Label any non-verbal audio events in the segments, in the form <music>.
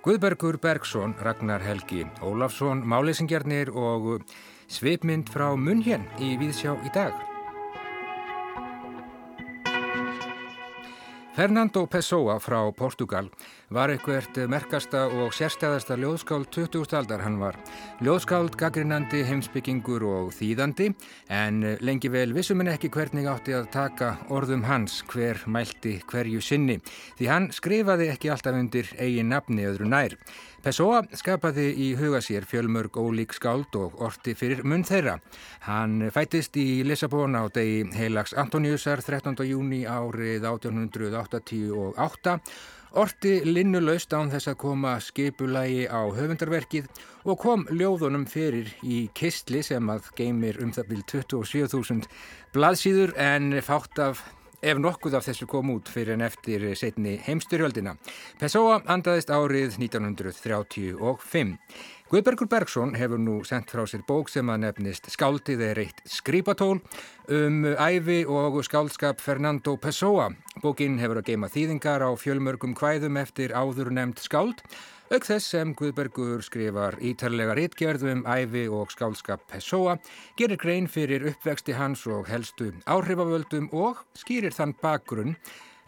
Guðbergur Bergson, Ragnar Helgi, Ólafsson, Máleysingjarnir og svipmynd frá munn hér í Víðsjá í dag. Fernando Pessoa frá Portugal var eitthvert merkasta og sérstæðasta ljóðskáld 20. aldar. Hann var ljóðskáld, gaggrinandi, heimsbyggingur og þýðandi en lengi vel vissum henni ekki hvernig átti að taka orðum hans hver mælti hverju sinni því hann skrifaði ekki alltaf undir eigin nafni öðru nær. Pessoa skapaði í huga sér fjölmörg ólík skáld og orti fyrir munn þeirra. Hann fættist í Lissabon á degi heilags Antoniusar 13. júni árið 1888 Orti linnulaust án þess að koma skipulagi á höfundarverkið og kom ljóðunum fyrir í kistli sem að geymir um það vil 27.000 blaðsýður en fátt af ef nokkuð af þessu kom út fyrir en eftir setni heimstyrjöldina. Pessoa andaðist árið 1935. Guðbergur Bergson hefur nú sendt frá sér bók sem að nefnist Skáldið er eitt skrýpatól um æfi og skáldskap Fernando Pessoa. Bókin hefur að geima þýðingar á fjölmörgum kvæðum eftir áður nefnd skáld Auk þess sem Guðbergur skrifar ítarlega rítgerðum, æfi og skálskap Pessoa, gerir grein fyrir uppvexti hans og helstu áhrifavöldum og skýrir þann bakgrunn,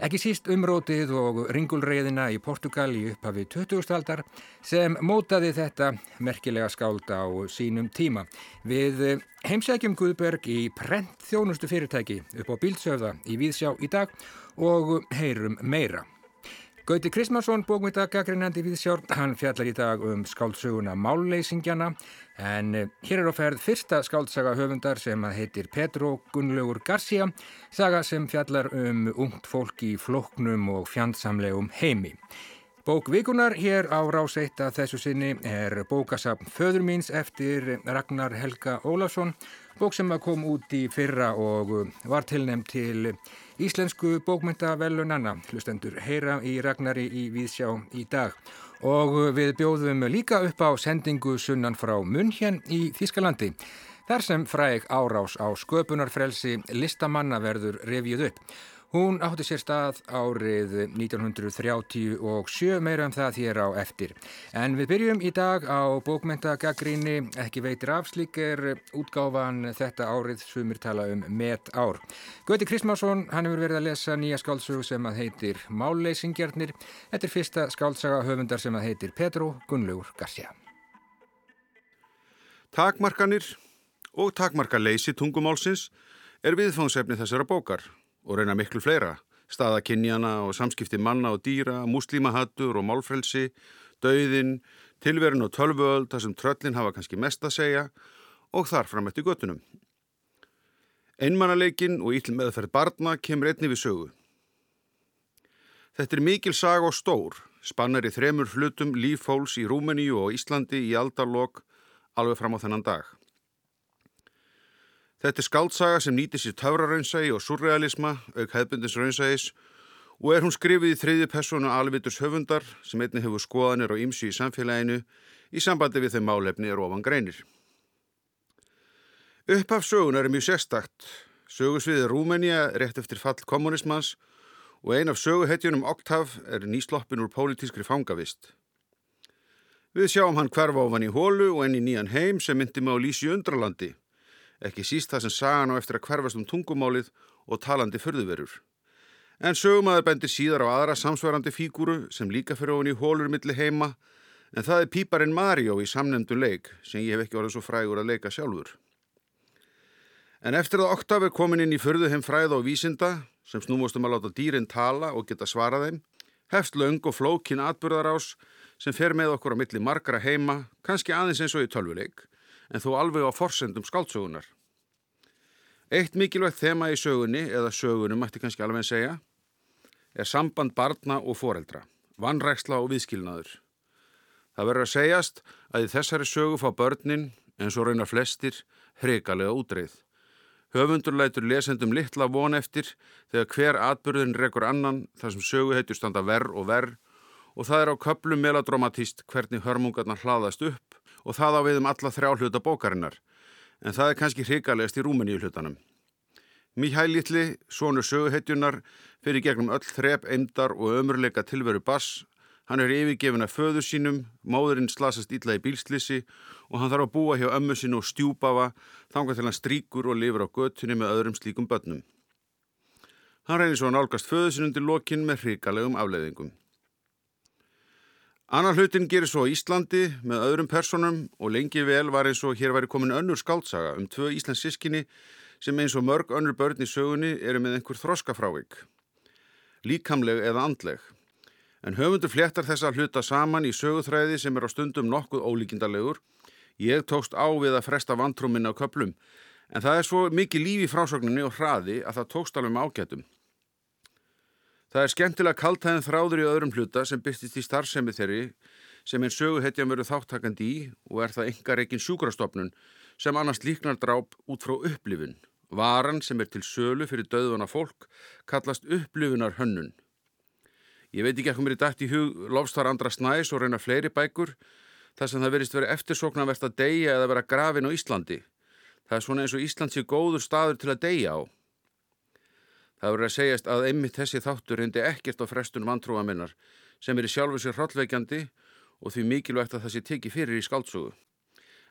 ekki síst umrótið og ringulreiðina í Portugal í upphafi 20. aldar sem mótaði þetta merkilega skáld á sínum tíma. Við heimsækjum Guðberg í prent þjónustu fyrirtæki upp á Bílsöfða í Víðsjá í dag og heyrum meira. Gauti Kristmansson, bókmyndagagrinandi viðsjórn, hann fjallar í dag um skáldsöguna Málleysingjana en eh, hér er á ferð fyrsta skáldsaga höfundar sem heitir Petro Gunnlaugur Garcia, saga sem fjallar um ungt fólk í floknum og fjandsamlegum heimi. Bók vikunar hér á ráseitt að þessu sinni er bókasapn Föður míns eftir Ragnar Helga Ólafsson, bók sem kom út í fyrra og var tilnæmt til íslensku bókmyndavelunanna hlustendur heyra í Ragnari í Víðsjá í dag. Og við bjóðum líka upp á sendingu sunnan frá Munhjen í Þískalandi þar sem fræg árás á sköpunarfrelsi listamanna verður revjuð upp Hún átti sér stað árið 1937 meira um það þér á eftir. En við byrjum í dag á bókmentagaggríni, ekki veitir afslík er útgáfan þetta árið sumir tala um met ár. Gauti Kristmásson, hann hefur verið að lesa nýja skáldsögu sem að heitir Málleysingjörnir. Þetta er fyrsta skáltsaga höfundar sem að heitir Petro Gunnlaugur Garcia. Takmarkanir og takmarkaleysi tungumálsins er viðfóngsefni þessara bókar og reyna miklu fleira, staða kynjana og samskipti manna og dýra, muslímahattur og málfrelsi, dauðin, tilverin og tölvöld, það sem tröllin hafa kannski mest að segja og þar fram eftir göttunum. Einmannaleikin og íll meðferð barna kemur einni við sögu. Þetta er mikil sag og stór, spannar í þremur hlutum lífhóls í Rúmeníu og Íslandi í aldarlokk alveg fram á þennan dag. Þetta er skáldsaga sem nýtir sér töfraraunsægi og surrealisma, auk hefbundins raunsægis og er hún skrifið í þriði personu alviturs höfundar sem einni hefur skoðanir og ymsi í samfélaginu í sambandi við þeim málefni er ofan greinir. Upphaf sögunar er mjög sérstakt. Sögusviðið Rúmenía rétt eftir fall kommunismans og ein af söguhetjunum Oktav er nýsloppin úr pólitískri fangavist. Við sjáum hann hverfa ofan í hólu og enn í nýjan heim sem myndi með á lísi undralandi ekki síst það sem sagan á eftir að hverfast um tungumálið og talandi förðuverur. En sögumæður bendir síðar á aðra samsvarandi fígúru sem líka fyrir ofin í hólur milli heima, en það er píparinn Mario í samnemndu leik sem ég hef ekki orðið svo frægur að leika sjálfur. En eftir að Oktaf er komin inn í förðu heim fræða og vísinda, sem snúmostum að láta dýrin tala og geta svara þeim, hefst laung og flókin atbyrðarás sem fer með okkur á milli margra heima, kannski aðeins eins og í tölvuleik, en þó alveg á forsendum skáltsögunar. Eitt mikilvægt þema í sögunni, eða sögunum mætti kannski alveg segja, er samband barna og foreldra, vannræksla og viðskilnaður. Það verður að segjast að í þessari sögu fá börnin, eins og raunar flestir, hrigalega útreið. Höfundur lætur lesendum litla von eftir þegar hver atbyrðin rekur annan þar sem sögu heitur standa verð og verð og það er á köplum meladromatíst hvernig hörmungarna hlaðast upp og það á við um alla þrjá hluta bókarinnar. en það er kannski hrigalegast í Rúmeníu hlutanum. Míhæl Littli, svonur söguhetjunar, fyrir gegnum öll þrep, eimdar og ömurleika tilveru bass. Hann er yfirgefin af föðu sínum, móðurinn slasast illa í bílslissi og hann þarf að búa hjá ömmu sín og stjúpafa þanga til hann stríkur og lifur á göttunni með öðrum slíkum börnum. Hann reynir svo að nálgast föðu sín undir lokin með hrigalegum afleiðingum. Annar hlutin gerir svo Íslandi með öðrum personum og lengi vel var eins og hér væri komin önnur skáltsaga um tvö Íslands sískinni sem eins og mörg önnur börn í sögunni eru með einhver þroskafrávik, líkamleg eða andleg. En höfundur fléttar þessa hluta saman í söguþræði sem er á stundum nokkuð ólíkindalegur. Ég tókst á við að fresta vantrúminna á köplum, en það er svo mikið lífi frásögninni og hraði að það tókst alveg með ágætum. Það er skemmtilega kaltæðin þráður í öðrum hluta sem byrstist í starfsemi þeirri sem einn söguhetja mörgur þáttakandi í og er það engar ekkin sjúkrastofnun sem annars líknar dráp út frá upplifun. Varan sem er til sölu fyrir döðvana fólk kallast upplifunar hönnun. Ég veit ekki ekki mér í dætt í hug lofstar andra snæs og reyna fleiri bækur þar sem það verist verið eftirsoknavert að deyja eða vera grafin á Íslandi. Það er svona eins og Ísland sé góður staður til að deyja á. Það voru að segjast að einmitt þessi þáttur reyndi ekkert á frestun vantrúa minnar sem er í sjálfu sér hrollveikjandi og því mikilvægt að það sé tekið fyrir í skáltsugu.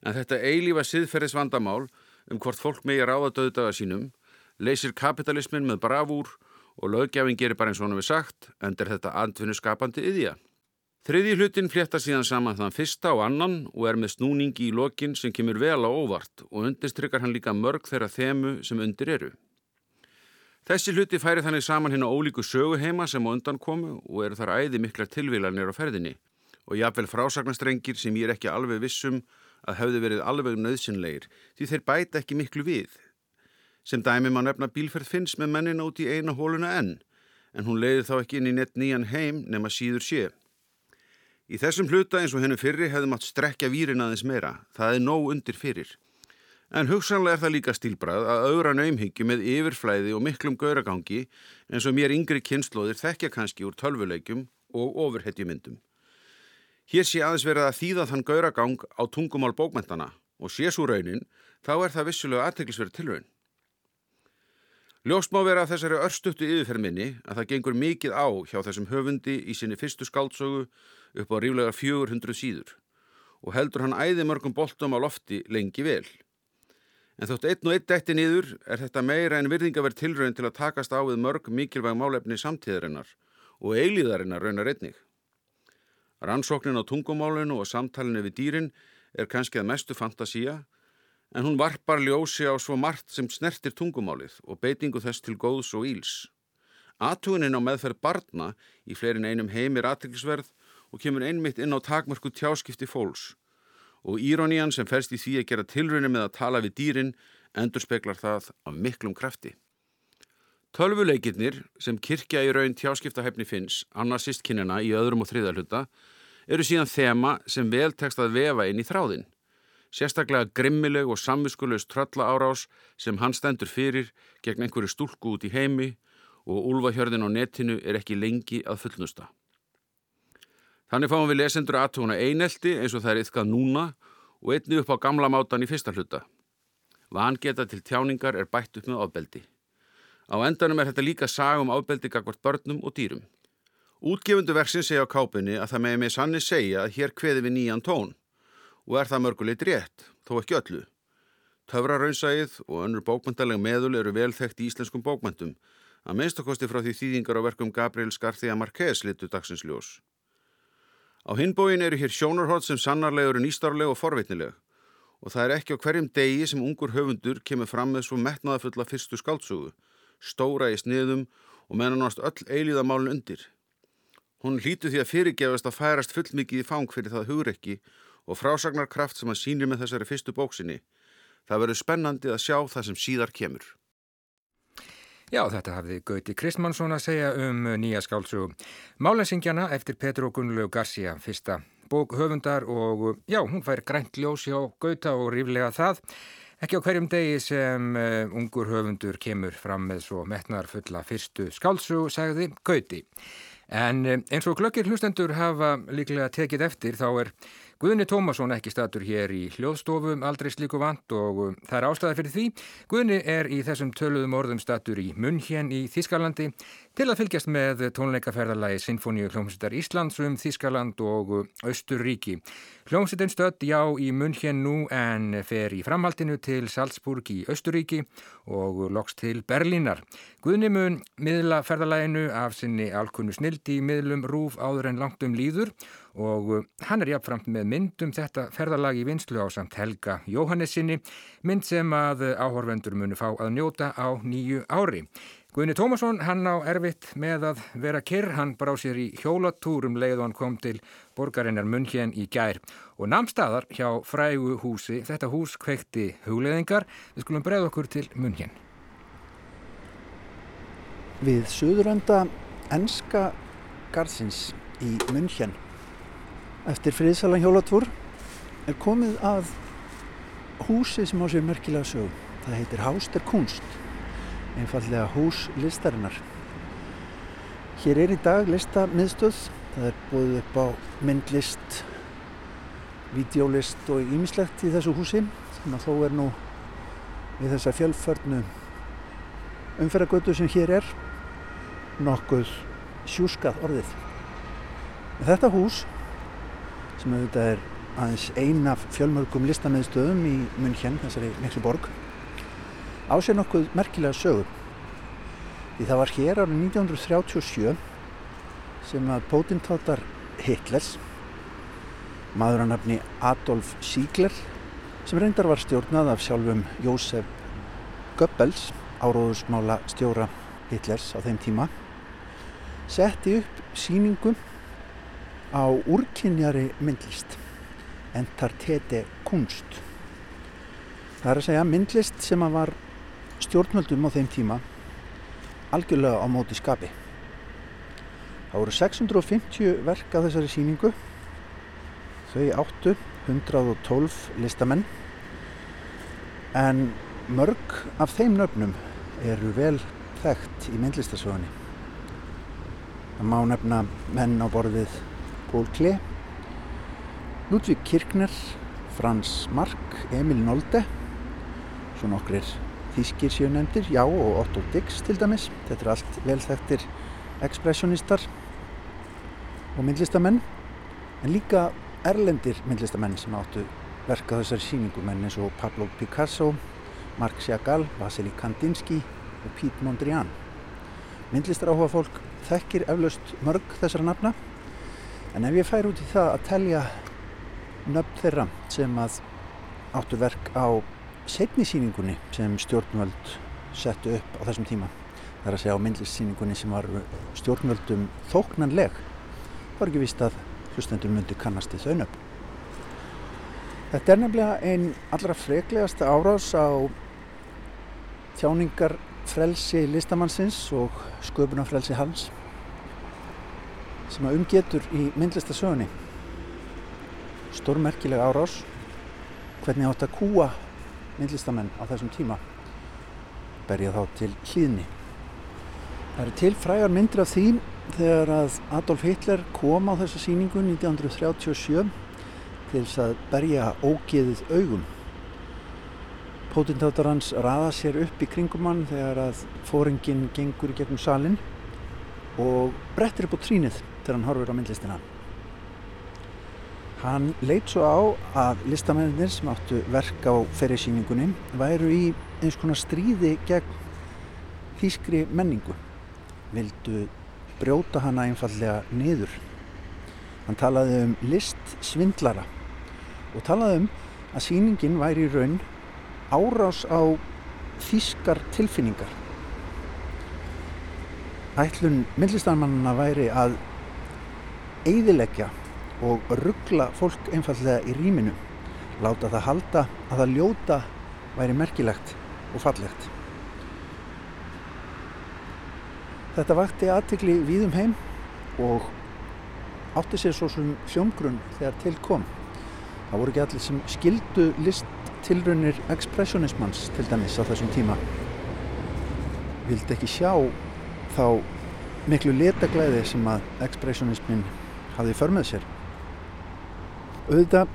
En þetta eilífa siðferðis vandamál um hvort fólk megi ráða döðdaga sínum leysir kapitalismin með bravúr og lögjafin gerir bara eins og hann við sagt en er þetta andfinu skapandi yðja. Þriði hlutin flétta síðan saman þann fyrsta og annan og er með snúningi í lokin sem kemur vel á óvart og undirstrykkar hann líka mörg þeirra þemu sem undir eru. Þessi hluti færi þannig saman hinn á ólíku söguheima sem á undan komu og eru þar æði miklar tilvílanir á ferðinni og jáfnvel frásagnastrengir sem ég er ekki alveg vissum að hefði verið alveg nöðsynleir því þeir bæta ekki miklu við. Sem dæmi má nefna bílferð finns með mennin út í eina hóluna enn en hún leiði þá ekki inn í nett nýjan heim nema síður sé. Í þessum hluta eins og hennu fyrri hefði mátt strekja vírin aðeins meira. Það er nóg undir fyrir. En hugsanlega er það líka stílbrað að augra naumhyggju með yfirflæði og miklum gauragangi eins og mér yngri kynnslóðir þekkja kannski úr tölvuleikum og ofurhetjumyndum. Hér sé aðeins verið að þýða þann gauragang á tungumál bókmentana og sé svo raunin, þá er það vissulega aðteglisverið tilraun. Ljóst má vera að þessari örstuttu yfirferminni að það gengur mikið á hjá þessum höfundi í sinni fyrstu skáltsögu upp á ríflega 400 síður og heldur hann æði mörgum boltum á lofti lengi vel. En þótt einn og einn dætti niður er þetta meira en virðingaverð tilraun til að takast á við mörg mikilvæg málefni samtíðarinnar og eilíðarinnar raunar einnig. Rannsóknin á tungumálinu og samtalinu við dýrin er kannski að mestu fantasía en hún varpar ljósi á svo margt sem snertir tungumálið og beitingu þess til góðs og íls. Atúinin á meðferð barna í fleirin einum heimir aðtilsverð og kemur einmitt inn á takmörku tjáskipti fólks og írónían sem færst í því að gera tilröinu með að tala við dýrin endur speklar það af miklum krafti. Tölvuleikirnir sem kirkja í raun tjáskiptahefni finns, annars sístkinnina í öðrum og þriðarhuta, eru síðan þema sem vel tekst að vefa inn í þráðin. Sérstaklega grimmileg og samviskulegs trölla árás sem hann stendur fyrir gegn einhverju stúlku út í heimi og úlvahjörðin á netinu er ekki lengi að fullnusta. Þannig fáum við lesendur aðtúna einelti eins og það er yfkað núna og einni upp á gamla mátan í fyrsta hluta. Vangeta til tjáningar er bætt upp með ofbeldi. Á endanum er þetta líka sagum ofbeldi gagvart börnum og dýrum. Útgefundu versin segja á kápunni að það með með sanni segja að hér kveði við nýjan tón og er það mörguleit rétt, þó ekki öllu. Töfraraunsæð og önnur bókmyndaleg meðul eru vel þekkt í íslenskum bókmyndum að minnstakosti frá því þýðingar á verkum Gabriel Skarþia Marquez litu dagsinsljós. Á hinbóin eru hér sjónarhótt sem sannarlegur er nýstarleg og forvitnileg og það er ekki á hverjum degi sem ungur höfundur kemur fram með svo metnaðafulla fyrstu skáltsugu, stóra í sniðum og mennanast öll eilíðamálun undir. Hún hlítu því að fyrirgefast að færast fullmikið í fang fyrir það hugreikki og frásagnarkraft sem hann sínir með þessari fyrstu bóksinni. Það verður spennandi að sjá það sem síðar kemur. Já, þetta hafði Gauti Kristmannsson að segja um nýja skálsugum. Málensingjana eftir Petru Gunnlaug Garcia, fyrsta bók höfundar og já, hún fær grænt ljósi á Gauta og ríflega það. Ekki á hverjum degi sem uh, ungur höfundur kemur fram með svo metnar fulla fyrstu skálsug, sagði Gauti. En uh, eins og glöggir hlustendur hafa líklega tekið eftir þá er Guðni Tómasson ekki statur hér í hljóðstofum aldrei slíku vant og um, það er ástæða fyrir því. Guðni er í þessum töluðum orðum statur í Munhjen í Þískalandi til að fylgjast með tónleikaferðalagi Sinfoníu hljómsveitar Íslands um Þískaland og Östurríki. Hljómsveitin stödd já í Munhjen nú en fer í framhaldinu til Salzburg í Östurríki og loks til Berlínar. Guðni mun miðla ferðalaginu af sinni alkunnu snildi miðlum rúf áður en langt um líður og hann er jafnframt með myndum þetta ferðalag í vinslu á samt Helga Jóhannesinni, mynd sem að áhorfendur munu fá að njóta á nýju ári. Guðni Tómasson, hann á erfitt með að vera kyrr, hann brá sér í hjólatúrum leið og hann kom til borgarinnar Munhjen í gær. Og namstaðar hjá frægu húsi, þetta hús kveikti hugleðingar, við skulum bregða okkur til Munhjen. Við söðurönda enska garðsins í Munhjen eftir friðsalan hjólatúr er komið að húsi sem á sér merkilega sög. Það heitir Háster Kunst, einfallega hús listarinnar. Hér er í dag listamiðstöð, það er búið upp á myndlist, videólist og ímislegt í þessu húsi sem að þó er nú við þessa fjölförnu umferðagötu sem hér er nokkuð sjúskað orðið. Þetta hús sem auðvitað er aðeins ein af fjölmörgum listamiðstöðum í München, þessari miklu borg á sér nokkuð merkilega sögur því það var hér árið 1937 sem að pótintátar Hitlers maður að nafni Adolf Siegler sem reyndar var stjórnað af sjálfum Jósef Goebbels áróðusmála stjóra Hitlers á þeim tíma setti upp síningum á úrkynjari myndlist entartete kunst það er að segja myndlist sem að var stjórnvöldum á þeim tíma algjörlega á móti skapi. Það voru 650 verk af þessari síningu þau áttu 112 listamenn. En mörg af þeim nöfnum eru vel þekkt í myndlistasögunni það má nefna menn á borðið Paul Klee, Ludvig Kirchner, Frans Mark, Emil Nolde, svo nokkrir þýskir sjöunemdir, já og Otto Dix til dæmis. Þetta er allt velþægtir ekspressionistar og myndlistamenn, en líka erlendir myndlistamenn sem áttu verka þessari síningumenn eins og Pablo Picasso, Marc Chagall, Vasily Kandinsky og Pete Mondrian. Myndlistar áhuga fólk þekkir eflaust mörg þessara nafna En ef ég fær út í það að telja nöfn þeirra sem að áttu verk á setnisýningunni sem stjórnvöld settu upp á þessum tíma þar að segja á myndlissýningunni sem var stjórnvöldum þóknanleg var ekki vist að hlustendur myndi kannast í þau nöfn. Þetta er nefnilega einn allra freklegasta árás á tjáningar frelsi listamannsins og sköpunarfrelsi hans sem að umgetur í myndlistasögunni stórmerkileg árás hvernig átt að kúa myndlistamenn á þessum tíma. Berja þá til hlýðni. Það eru til frægar myndir af því þegar að Adolf Hitler kom á þessa síningu 1937 til þess að berja ógeðið augum. Pótintátar hans raða sér upp í kringum hann þegar að fóringin gengur í gegnum salin og brettir upp á trínið þegar hann horfur á myndlistina. Hann leit svo á að listamennir sem áttu verk á ferjasýningunni væru í eins konar stríði gegn þýskri menningu. Vildu brjóta hana einfallega niður. Hann talaði um list svindlara og talaði um að síningin væri í raun árás á þýskar tilfinningar. Ætlun myndlistarmannana væri að eiðilegja og ruggla fólk einfallega í rýminu. Láta það halda að það ljóta væri merkilegt og fallegt. Þetta vakti aðtikli víðum heim og átti sér svo sem hljómgrunn þegar til kom. Það voru ekki allir sem skildu listtilrunir ekspressionismans til dæmis á þessum tíma. Vildi ekki sjá þá miklu letaglæði sem að ekspressionismin hafði för með sér. Auðvitað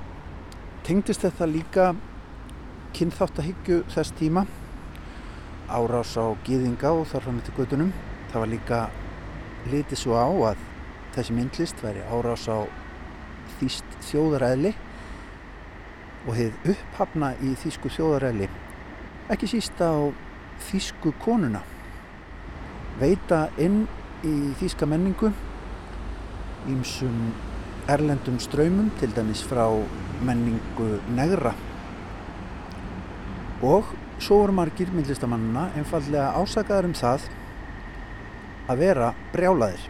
tengdist þetta líka kynþáttahyggju þess tíma árás á gýðinga og þar fram til gödunum. Það var líka litið svo á að þessi myndlist væri árás á þýst þjóðaræðli og hefð upphafna í þýsku þjóðaræðli ekki síst á þýsku konuna veita inn í þýska menningu ímsum erlendum ströymum til dæmis frá menningu negra. Og svo voru margir myndlistamannina einfallega ásakaður um það að vera brjálaðir.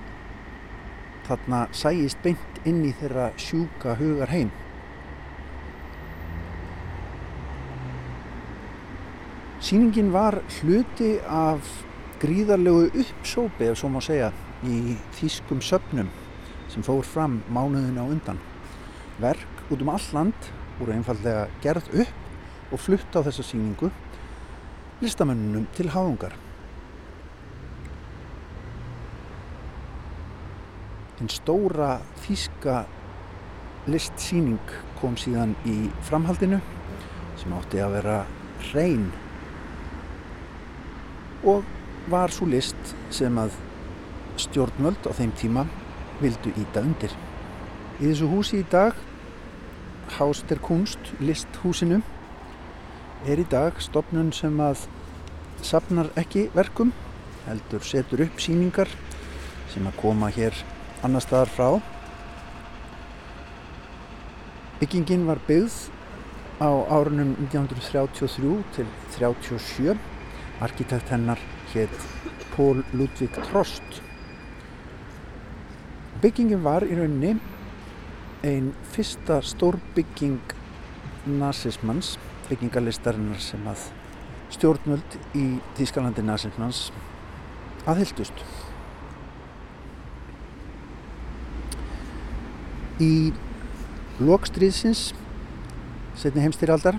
Þarna sæjist beint inn í þeirra sjúka hugar heim Sýningin var hluti af gríðarlegu uppsópi ef svo má segja í þýskum söpnum sem fór fram mánuðin á undan verk út um all land voru einfallega gerð upp og flutt á þessa síningu listamönnunum til háðungar. Einn stóra þýska listsýning kom síðan í framhaldinu sem átti að vera hrein og var svo list sem að stjórnvöld á þeim tíma vildu íta undir. Í þessu húsi í dag, Haus der Kunst, listhúsinu, er í dag stopnun sem að sapnar ekki verkum heldur setur upp síningar sem að koma hér annar staðar frá. Byggingin var byggð á árunum 1933 til 37 arkitekt hennar hétt Pól Ludvig Trost byggingin var í rauninni einn fyrsta stórbygging nazismans byggingarlistarinnar sem að stjórnvöld í Þýskalandi nazismans aðhyldust. Í lokstriðsins setni heimstýraldar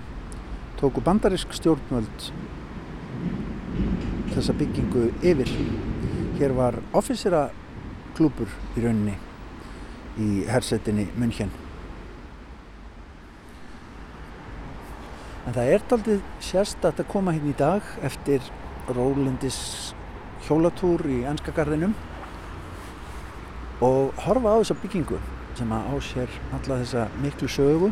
tóku bandarisk stjórnvöld þessa byggingu yfir. Hér var ofisera klúpur í rauninni í hersetinni München. En það er aldrei sérstatt að koma hérna í dag eftir rólindis hjólatúr í ennskagarðinum og horfa á þessa byggingu sem að á sér alla þessa miklu sögu.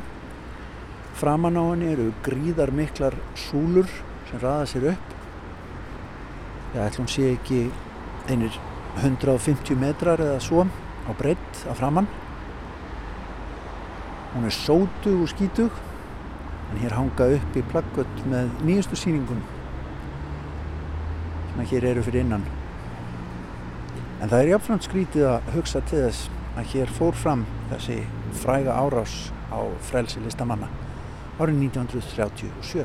Framan á henni eru gríðar miklar súlur sem raða sér upp. Það ætlum sé ekki einir 150 metrar eða svo á breytt af framann. Hún er sótug og skítug en hér hanga upp í plaggött með nýjustu síningum sem að hér eru fyrir innan en það er jáfnframt skrítið að hugsa til þess að hér fór fram þessi fræga árás á frelsi listamanna árið 1937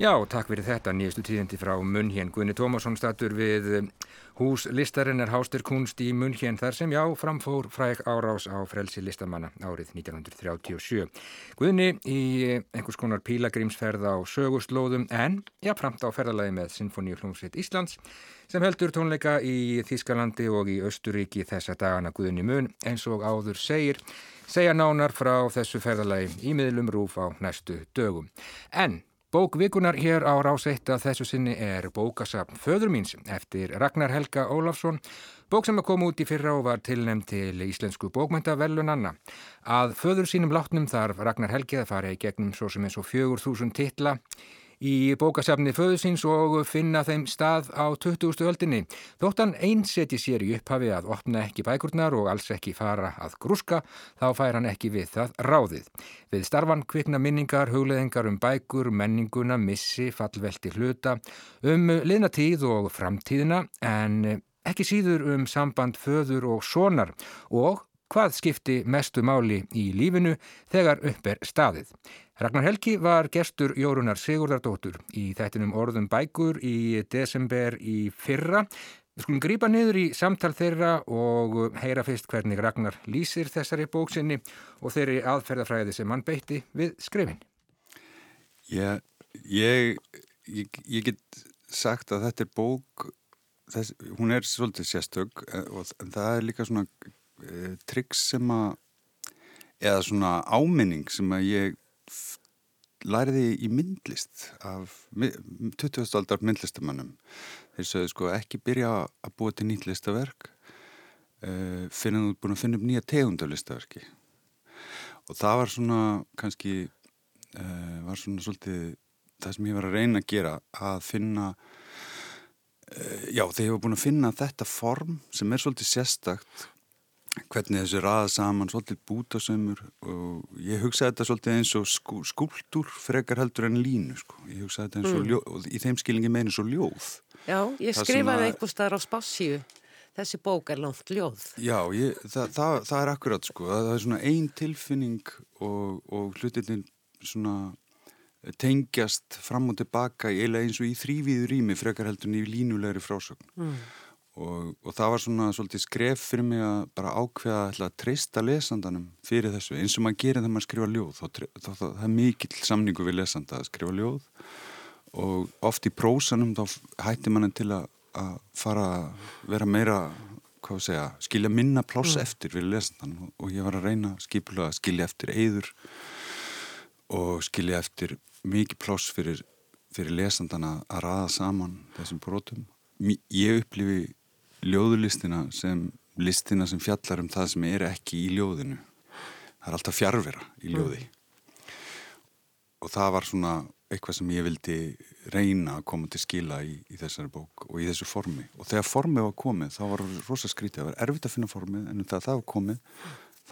Já, takk fyrir þetta nýjastu tíðindi frá Munhén. Gunni Tómasson statur við eh, hús listarinnar Háster Kunst í Munhén þar sem já framfór fræk árás á frelsi listamanna árið 1937. Gunni í einhvers konar pílagrímsferð á sögurslóðum en já framt á ferðalagi með Sinfoníu hljómsveit Íslands sem heldur tónleika í Þískalandi og í Östuríki þessa dagana Gunni Mun eins og áður segir segja nánar frá þessu ferðalagi í miðlum rúf á næstu dögum. En Bók vikunar hér á ráseitt að þessu sinni er bókasapn Föður míns eftir Ragnar Helga Ólafsson, bók sem að koma út í fyrra og var tilnæmt til Íslensku bókmæntavelun Anna. Að föður sínum látnum þarf Ragnar Helgi að fara í gegnum svo sem eins og fjögur þúsund titla í bókasafni föðusins og finna þeim stað á 20. öldinni. Þóttan einseti sér í upphafi að opna ekki bækurnar og alls ekki fara að grúska, þá fær hann ekki við það ráðið. Við starfan kvikna minningar, hugleðingar um bækur, menninguna, missi, fallvelti hluta, um liðnatíð og framtíðina en ekki síður um samband föður og sonar og hvað skipti mestu máli í lífinu þegar upp er staðið. Ragnar Helgi var gestur Jórunar Sigurdardóttur í þættinum orðum bækur í desember í fyrra. Við skulum grípa niður í samtal þeirra og heyra fyrst hvernig Ragnar lýsir þessari bóksinni og þeirri aðferðafræði sem hann beitti við skrifin. Já, ég, ég, ég get sagt að þetta er bók, þess, hún er svolítið sérstök eh, og það er líka svona triks sem að eða svona áminning sem að ég læriði í myndlist af 20. aldar myndlistamannum þeir sögðu sko ekki byrja að búa til nýtt listaverk uh, fyrir að þú búin að finna upp nýja tegund af listaverki og það var svona kannski uh, var svona svolítið það sem ég var að reyna að gera að finna uh, já ég var búin að finna þetta form sem er svolítið sérstakt hvernig þessi raða saman svolítið bútasömmur og ég hugsaði þetta svolítið eins og skú, skúldur frekar heldur en línu sko. ég hugsaði þetta eins og mm. ljóð og í þeim skilingi meina svo ljóð. Já, ég það skrifaði einhver staðar á spásíu þessi bók er langt ljóð. Já, ég, það, það, það er akkurat sko. Það er svona ein tilfinning og, og hlutin svona tengjast fram og tilbaka eins og í þrývíður rými frekar heldur en í línulegri frásögn. Mm og, og það var svona svolítið skref fyrir mig að bara ákveða að treysta lesandanum fyrir þessu. Eins og maður gerir þegar maður skrifa ljóð þá, þá, þá, það er mikill samningu við lesanda að skrifa ljóð. Og oft í prósanum þá hættir mann til að, að fara að vera meira hvað að segja, skilja minna pláss mm. eftir fyrir lesandan og ég var að reyna skipulega að skilja eftir eyður og skilja eftir mikið pláss fyrir, fyrir lesandana að raða saman þessum brotum. Ég upplifi ljóðulistina sem listina sem fjallar um það sem er ekki í ljóðinu það er alltaf fjárvera í mm. ljóði mm. og það var svona eitthvað sem ég vildi reyna að koma til skila í, í þessari bók og í þessu formi og þegar formið var komið þá var rosa skrítið, það var erfitt að finna formið en þegar það var komið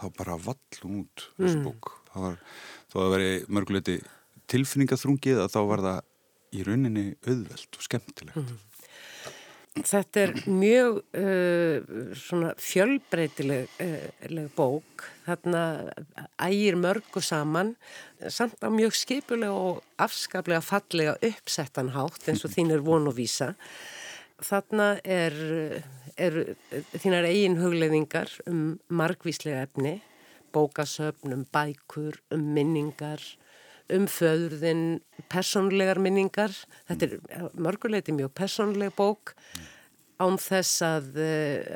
þá bara vallum út þessu mm. bók það var, þó að það veri mörguleiti tilfinningaþrungið að þá var það í rauninni auðvelt og skemmtilegt mm. Þetta er mjög uh, fjölbreytileg uh, bók, þarna ægir mörgu saman, samt á mjög skipulega og afskaplega fallega uppsettan hátt eins og þín er von og vísa. Þarna er, er þínar eigin hugleðingar um margvíslega efni, bókasöfn, um bækur, um minningar, um föðurðin personlegar minningar. Þetta er mörguleiti mjög personleg bók án þess að,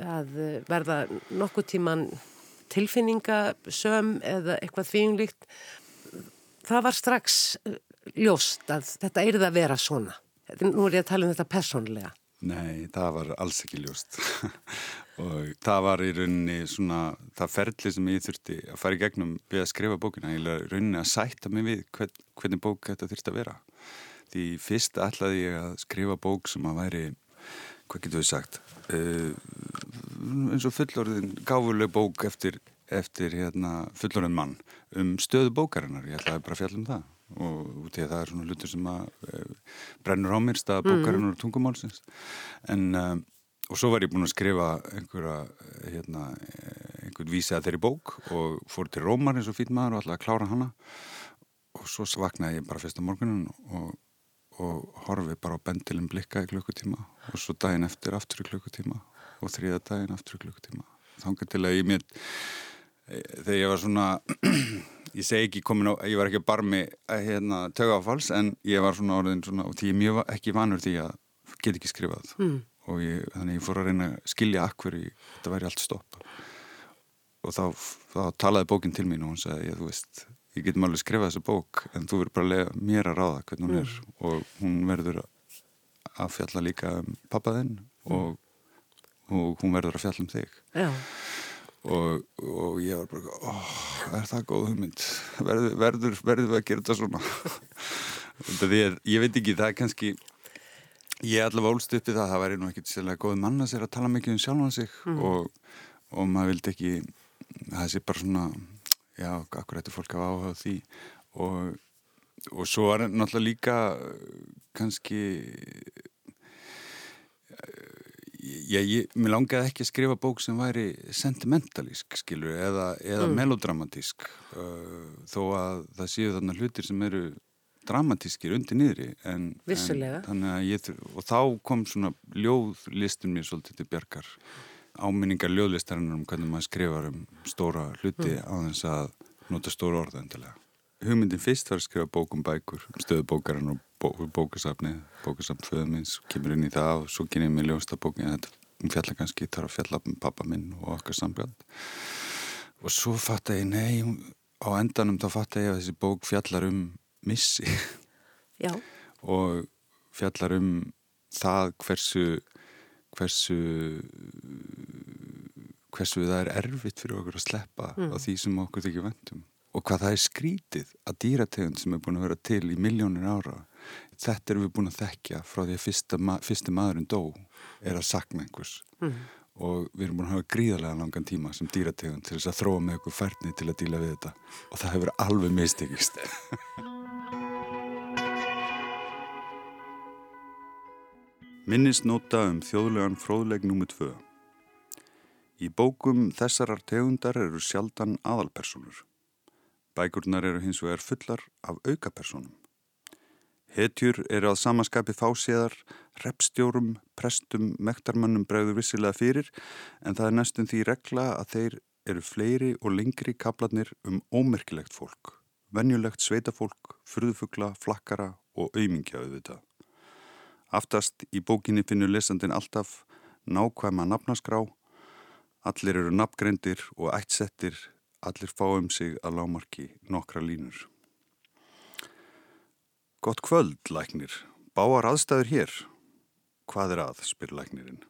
að verða nokkuð tíman tilfinningasöm eða eitthvað þvílinglíkt það var strax ljóst að þetta er það að vera svona. Nú er ég að tala um þetta personlega Nei, það var alls ekki ljóst og það var í rauninni svona það ferli sem ég þurfti að fara í gegnum við að skrifa bókina, ég rauninni að sætta mig við hvern, hvernig bók þetta þurfti að vera. Því fyrst ætlaði ég að skrifa bók sem að væri hvað getur við sagt uh, eins og fullorðin gáfuleg bók eftir, eftir hérna, fullorðin mann um stöðu bókarinnar, ég ætlaði bara að fjalla um það. Og því að það er svona hlutur sem að e, brennur á mér stað bókarinn og tungumálsins. En um, og svo var ég búin að skrifa einhverja hérna, einhvern vísi að þeirri bók og fór til Rómar eins og fýt maður og alltaf að klára hana. Og svo vaknaði ég bara fyrsta morgunin og, og horfi bara á bendilin blikka í klukkutíma og svo daginn eftir aftur í klukkutíma og þriða daginn aftur í klukkutíma. Þangar til að ég mér þegar ég var svona <clears throat> ég segi ekki komin á, ég var ekki barmi að eh, hérna, töga áfalls en ég var svona orðin svona og því ég mjög ekki vanur því að get ekki skrifað. Mm. Og ég, þannig ég fór að reyna að skilja akkur í þetta væri allt stopp. Og þá, þá talaði bókinn til mín og hún sagði, ég, þú veist ég get máli skrifað þessa bók en þú verður bara að lega mér að ráða hvernig hún er. Mm. og hún verður að fjalla líka um pappaðinn og, og hún verður að fjalla um þig. Já. Og, og ég var bara oh, er það góð hugmynd? Verður, verður, verður við að gera þetta svona? <laughs> Er, ég veit ekki það er kannski ég allavega ólst upp í það það væri nú ekkert sérlega góð manna sér að tala mikið um sjálfan sig mm. og, og maður vildi ekki það sé bara svona já, akkur ættu fólk að áhuga því og, og svo er náttúrulega líka kannski Já, ég, mér langaði ekki að skrifa bók sem væri sentimentalísk, skilur, eða, eða mm. melodramatísk uh, þó að það séu þarna hlutir sem eru dramatískir undir niðri en, en ég, og þá kom svona ljóðlistin mér svolítið til bjargar. Áminningar ljóðlistarinnar um hvernig maður skrifar um stóra hluti mm. á þess að nota stóra orða endilega. Hugmyndin fyrst var að skrifa bókum bækur stöðu bókarinn og bó, bókasafni bókasafn föðumins, kemur inn í það og svo kynni ég mig ljósta bókin þetta hún fjallar kannski þarf að fjalla um pappa minn og okkar sambjöld. Og svo fatt að ég, nei á endanum þá fatt að ég að þessi bók fjallar um missi. <laughs> Og fjallar um það hversu hversu hversu það er erfitt fyrir okkur að sleppa mm. á því sem okkur þykir vendum og hvað það er skrítið að dýrategund sem er búin að vera til í miljónir ára þetta erum við búin að þekkja frá því að fyrsta, ma fyrsti maðurinn dó er að sakna einhvers. Mm. og við erum búin að hafa gríðarlega langan tíma sem dýrategund til þess að þróa með okkur færni til að díla við þetta. Og það hefur alveg mistekist <laughs> Minnisnóta um þjóðlegan fróðleg númið tvö Í bókum þessarar tegundar eru sjaldan aðalpersonur Bækurnar eru hins vegar fullar af aukapersonum. Hetjur eru að samaskapi fáséðar, repstjórum, prestum, mektarmannum bregður vissilega fyrir en það er næstum því regla að þeir eru fleiri og lengri kaplanir um ómerkilegt fólk, venjulegt sveitafólk, furðufugla, flakkara og auðmingja auðvitað. Aftast í bókinni finnur lesandin alltaf nákvæma nafnaskrá, allir eru nafngreindir og ættsettir allir fáum sig að lámarki nokkra línur. Gott kvöld, læknir. Báar aðstæður hér. Hvað er að, spyr læknirinn.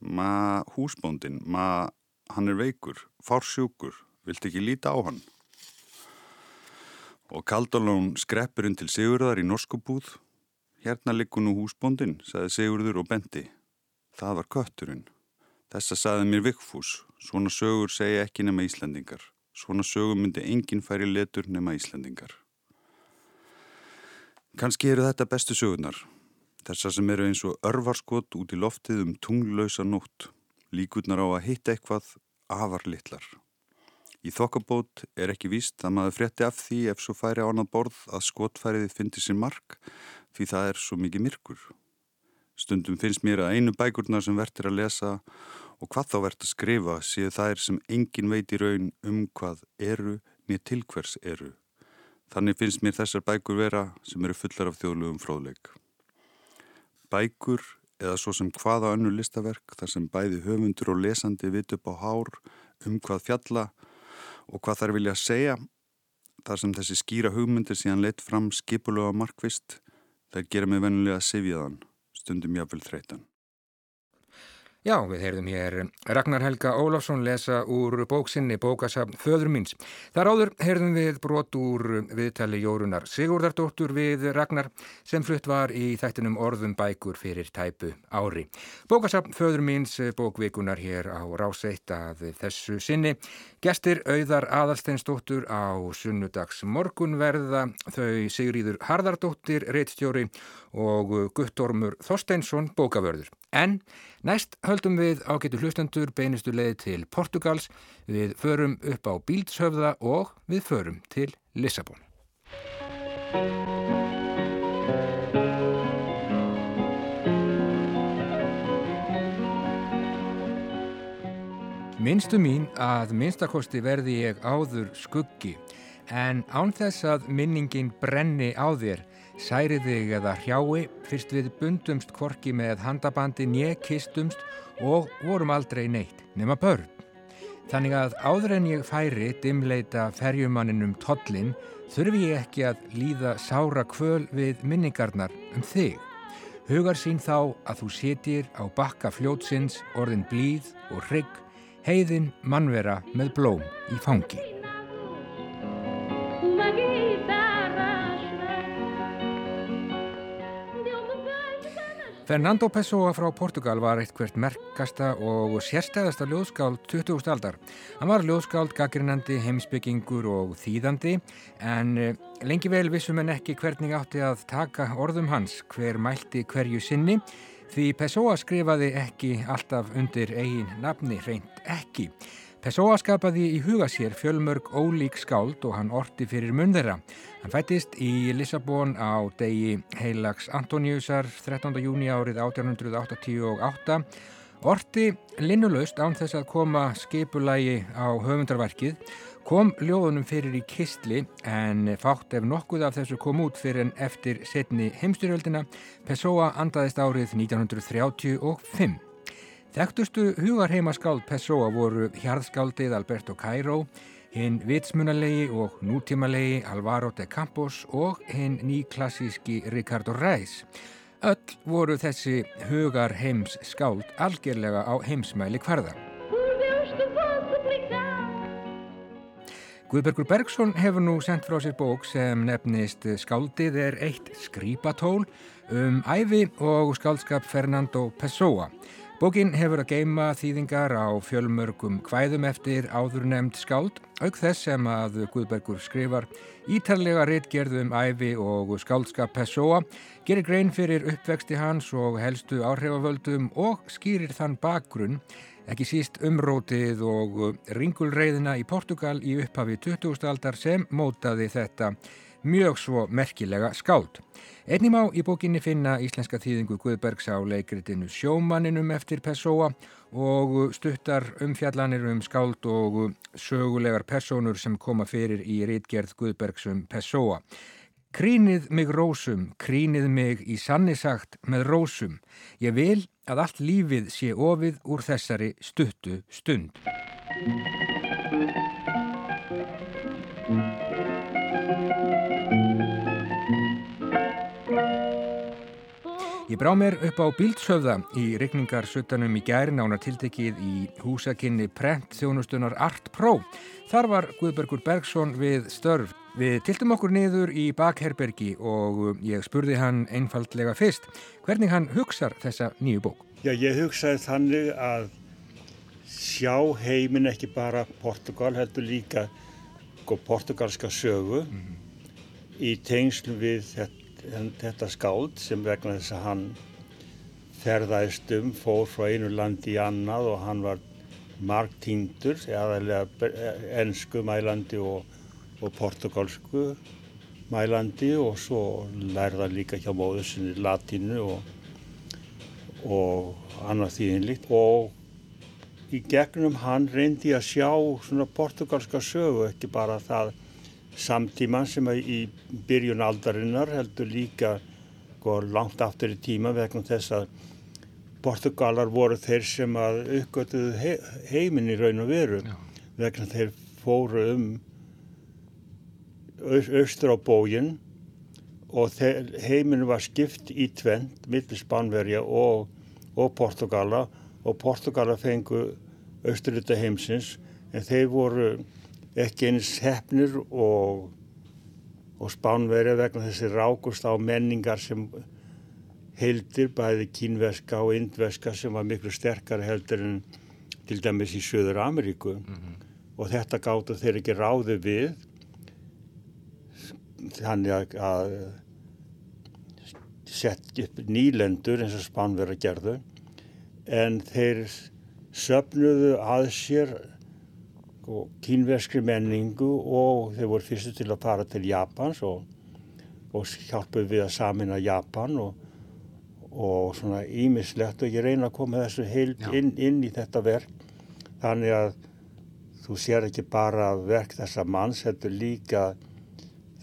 Ma húsbóndin, ma hann er veikur, fársjúkur, vilt ekki líta á hann? Og Kaldalón skreppur inn til Sigurðar í norskubúð. Hérna liggur nú húsbóndin, sagði Sigurður og bendi. Það var kötturinn. Þessa saði mér Vigfús, svona sögur segja ekki nema Íslandingar. Svona sögur myndi enginn færi letur nema Íslandingar. Kanski eru þetta bestu sögurnar. Þessar sem eru eins og örvarskot út í loftið um tunglausa nótt. Líkurnar á að hitta eitthvað afar litlar. Í þokkabót er ekki víst að maður frétti af því ef svo færi á annað borð að skotfæriði fyndi sér mark því það er svo mikið myrkur. Stundum finnst mér að einu bækurnar sem verður að lesa og hvað þá verður að skrifa séu þær sem engin veit í raun um hvað eru niður til hvers eru. Þannig finnst mér þessar bækur vera sem eru fullar af þjóðlugum fróðleik. Bækur eða svo sem hvaða önnu listaverk þar sem bæði höfundur og lesandi vit upp á hár um hvað fjalla og hvað þær vilja segja þar sem þessi skýra hugmyndir síðan leitt fram skipulega markvist þær gera mig vennilega sifjaðan stundum jáfnvel þreytan. Já, við heyrðum hér Ragnar Helga Ólafsson lesa úr bóksinni Bókasafn Föður minns. Þar áður heyrðum við brot úr viðtali Jórunar Sigurdardóttur við Ragnar sem flutt var í þættinum orðum bækur fyrir tæpu ári. Bókasafn Föður minns bókvikunar hér á ráseitt að þessu sinni. Gestir auðar aðalsteinsdóttur á sunnudags morgunverða þau Sigríður Harðardóttir, reittstjóri og Guttormur Þorsteinsson bókavörður. En næst höldum við ágætu hlustendur beinustu leið til Portugals, við förum upp á Bíldshöfða og við förum til Lissabon. Minnstu mín að minnstakosti verði ég áður skuggi en án þess að minningin brenni á þér særi þig eða hrjái fyrst við bundumst korki með handabandi njekistumst og vorum aldrei neitt nema börn. Þannig að áður en ég færi dimleita ferjumanninum tollin þurfi ég ekki að líða sára kvöl við minningarnar um þig. Hugar sín þá að þú setir á bakka fljótsins orðin blíð og hrygg, heiðin mannvera með blóm í fangi. Fernando Pessoa frá Portugal var eitt hvert merkasta og sérstæðasta ljóðskáld 20. aldar. Hann var ljóðskáld, gaggrinandi, heimsbyggingur og þýðandi en eh, lengi vel vissum en ekki hvernig átti að taka orðum hans hver mælti hverju sinni því Pessoa skrifaði ekki alltaf undir eigin nafni, reynd ekki. Pessoa skapaði í huga sér fjölmörg ólík skáld og hann orti fyrir munn þeirra. Hann fættist í Lissabon á degi heilags Antoniusar 13. júni árið 1888. Orti linnulaust án þess að koma skipulægi á höfundarverkið kom ljóðunum fyrir í kistli en fátt ef nokkuð af þessu kom út fyrir en eftir setni heimstyrjöldina Pessoa andaðist árið 1935. Þekktustu hugarheimaskáld Pessoa voru hjarðskáldið Alberto Cairo, hinn vitsmunalegi og nútímalegi Alvaro de Campos og hinn nýklassíski Ricardo Reis. Öll voru þessi hugarheims skáld algjörlega á heimsmæli hverða. Guðbergur Bergson hefur nú sendt frá sér bók sem nefnist Skáldið er eitt skrýpatól um æfi og skáldskap Fernando Pessoa. Bókin hefur að geima þýðingar á fjölmörgum hvæðum eftir áður nefnd skáld, auk þess sem að Guðbergur skrifar ítarlega réttgerðum æfi og skáldskap Pessoa, gerir grein fyrir uppvexti hans og helstu áhrifavöldum og skýrir þann bakgrunn Ekki síst umrótið og ringulreiðina í Portugal í upphafi 20. aldar sem mótaði þetta mjög svo merkilega skáld. Einnig má í bókinni finna íslenska þýðingu Guðbergs á leikritinu Sjómanninum eftir Pessoa og stuttar umfjallanir um skáld og sögulegar personur sem koma fyrir í rítgerð Guðbergs um Pessoa. Krínið mig rósum, krínið mig í sannisagt með rósum. Ég vil að allt lífið sé ofið úr þessari stuttu stund. Ég brá mér upp á Bíldsöfða í regningarsuttanum í gærinána tiltekið í húsakinni Prent þjónustunar Art Pro. Þar var Guðbergur Bergson við störf. Við tiltum okkur niður í bakherbergi og ég spurði hann einfaldlega fyrst hvernig hann hugsar þessa nýju bók. Já, ég hugsaði þannig að sjá heiminn ekki bara Portugal, heldur líka sko, portugalska sögu mm -hmm. í tengslu við þetta en þetta skáld sem vegna þess að hann ferðaðist um, fór frá einu landi í annað og hann var margtíndur, aðalega ennsku mælandi og, og portugalsku mælandi og svo lærða líka hjá móðusinni latínu og, og annað þýðinlíkt og í gegnum hann reyndi að sjá svona portugalska sögu, ekki bara það samtíma sem í byrjun aldarinnar heldur líka sko, langt aftur í tíma vegna þess að Portugalar voru þeir sem að uppgötuðu he heiminn í raun og veru Já. vegna þeir fóru um austur á bógin og heiminn var skipt í tvent millir Spánverja og, og Portugala og Portugala fengu austurluta heimsins en þeir voru ekki eins hefnir og, og spánverja vegna þessi rákust á menningar sem heildir bæði kínveska og indveska sem var miklu sterkar heldur en til dæmis í Söður Ameríku mm -hmm. og þetta gáttu þeir ekki ráði við þannig að, að sett upp nýlendur eins og spánverja gerðu en þeir söpnuðu að sér sko, kínverskri menningu og þeir voru fyrstu til að fara til Japans og, og hjálpuð við að samina Japan og, og svona ímislegt og ég reyna að koma þessu heilt inn, inn í þetta verk. Þannig að þú sér ekki bara verk þessa manns, þetta er líka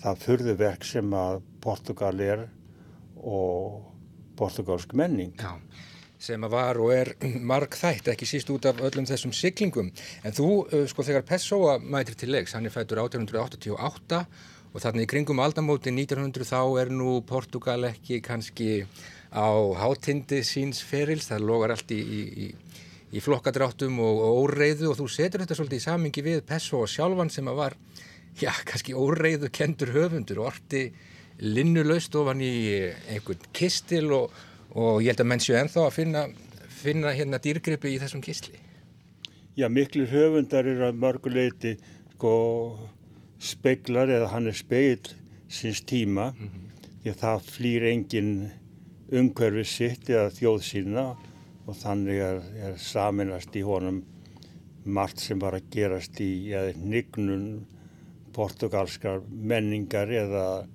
það fyrðuverk sem að Portugal er og portugalsk menning. Já sem að var og er <clears throat> marg þætt, ekki síst út af öllum þessum syklingum. En þú, uh, sko, þegar Pessoa mætir til leiks, hann er fættur 1888 og þarna í kringum aldamóti 1900 þá er nú Portugal ekki kannski á hátindi síns ferils, það logar allt í, í, í flokkadráttum og, og óreiðu og þú setur þetta svolítið í samingi við Pessoa sjálfan sem að var, já, kannski óreiðu kendur höfundur og orti linnulaust ofan í einhvern kistil og og ég held að menn séu enþá að finna, finna hérna dýrgrippi í þessum kistli. Já, miklu höfundar eru að mörguleiti sko speiklar eða hann er speil síns tíma mm -hmm. því að það flýr engin umhverfið sitt eða þjóð sína og þannig er, er saminast í honum margt sem var að gerast í nignun portugalskar menningar eða,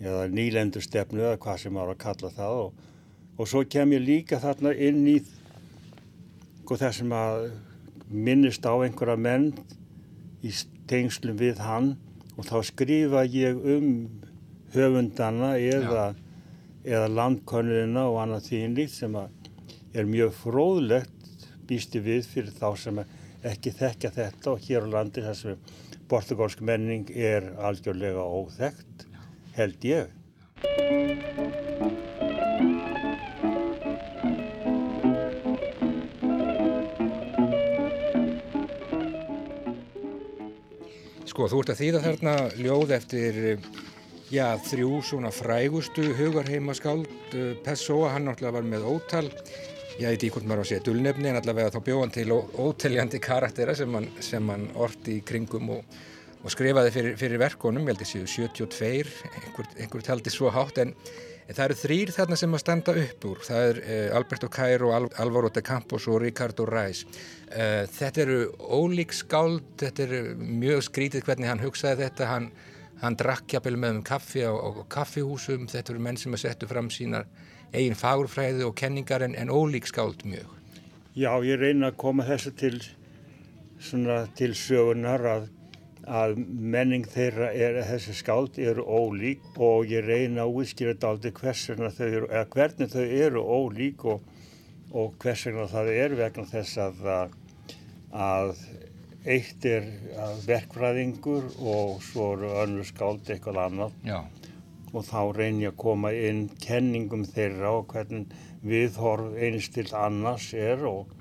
eða nýlendustefnu eða hvað sem var að kalla það og og svo kem ég líka þarna inn í sko, þessum að minnist á einhverja menn í tengslum við hann. Og þá skrifa ég um höfundana eða, eða landkonnuna og annað þínlíkt sem er mjög fróðlegt býsti við fyrir þá sem ekki þekkja þetta og hér á landi þar sem portugalsk menning er algjörlega óþekkt, held ég. Sko, þú ert að þýða þarna ljóð eftir já, þrjú svona frægustu hugarheimaskáld uh, Pessoa, hann náttúrulega var með ótal. Ég veit ekki hvort maður á að segja dulnefni en allavega þá bjóðan til óteljandi karaktera sem hann orti í kringum og, og skrifaði fyrir, fyrir verkonum, ég held að séu 72 einhver, einhver taldi svo hátt en, en það eru þrýr þarna sem að standa upp úr. Það er uh, Alberto Cairo, Al Alvaro de Campos og Ricardo Reis. Uh, þetta eru ólík skáld þetta eru mjög skrítið hvernig hann hugsaði þetta. Hann Hann drakk jafnvel með um kaffi á, á kaffihúsum, þetta eru menn sem að setja fram sínar eigin fagurfræði og kenningar en, en ólík skáld mjög. Já, ég reyna að koma þessu til, til sögunar að, að menning þeirra er að þessi skáld eru ólík og ég reyna að útskýra þetta aldrei hvernig þau eru ólík og, og hvers vegna það er vegna þess að, að eitt er verkfræðingur og svo eru önnur skáld eitthvað annað Já. og þá reynir ég að koma inn kenningum þeirra og hvernig viðhorf einst til annars er og,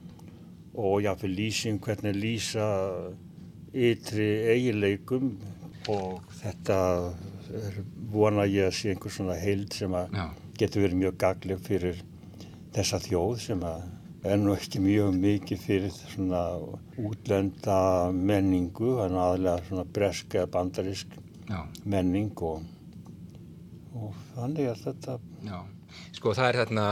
og jáfnveg lýsing hvernig lýsa ytri eigileikum og þetta er vona ég að sé einhver svona heild sem að Já. getur verið mjög gagleg fyrir þessa þjóð sem að er nú ekki mjög mikið fyrir svona útlenda menningu, þannig aðlega svona bresk eða bandarisk Já. menning og, og þannig að þetta... Já, sko það er þarna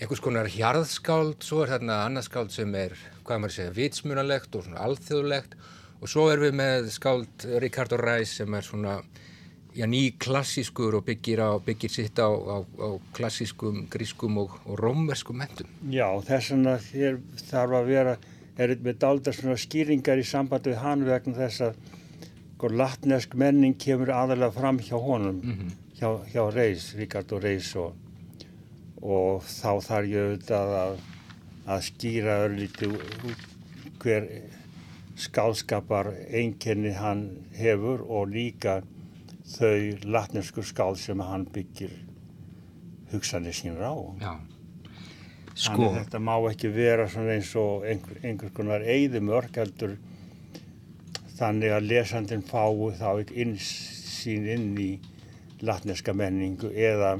einhvers konar hjarðskáld, svo er þarna annarskáld sem er, hvað maður segja, vitsmunalegt og svona alþjóðlegt og svo er við með skáld Ricardo Reis sem er svona já, ný klassískur og byggir, á, byggir sitt á, á, á klassískum, grískum og, og rómverskum mentum. Já, þess vegna þarf að vera, er þetta með daldar svona skýringar í samband við hann vegna þess að sko, latnesk menning kemur aðalega fram hjá honum, mm -hmm. hjá, hjá Reis, Ríkard og Reis og, og þá þarf ég auðvitað að, að skýra örlítið hver skálskapar einkenni hann hefur og líka þau latnesku skál sem hann byggir hugsanir sínur á. Já. Sko. Þannig þetta má ekki vera eins og einhver, einhvers konar eigðumörk heldur þannig að lesandin fái þá ekki insýn inn í latneska menningu eða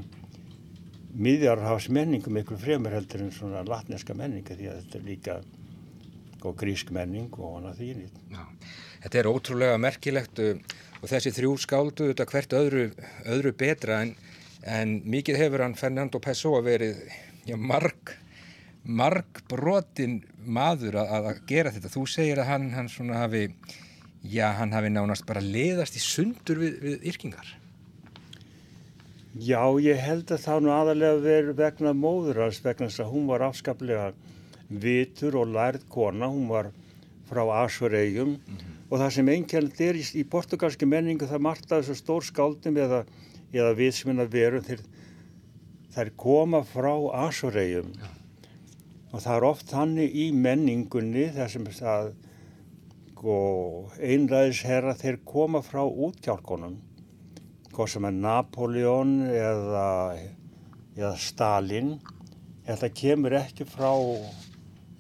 miðjarhafs menningum ykkur fremur heldur en svona latneska menningu því að þetta er líka og grísk menning og hana því. Já, þetta er ótrúlega merkilegt og þessi þrjú skáldu þetta hvert öðru, öðru betra en, en mikið hefur hann Fernando Pessoa verið já, marg, marg brotin maður að, að gera þetta. Þú segir að hann, hann svona hafi, já hann hafi nánast bara leðast í sundur við, við yrkingar. Já, ég held að það nú aðalega verið vegna móðurars vegna þess að hún var afskaplega vitur og lærð kona, hún var frá Asvaregjum mm -hmm og það sem einkjælt er í, í portugalski menningu það margt að þessu stór skáldum eða, eða viðsminna verum þeir, þær koma frá Asureyjum ja. og það er oft hannig í menningunni þar sem það sko, einræðisherra þeir koma frá útjálkonum hvað sem er Napoleon eða, eða Stalin þetta kemur ekki frá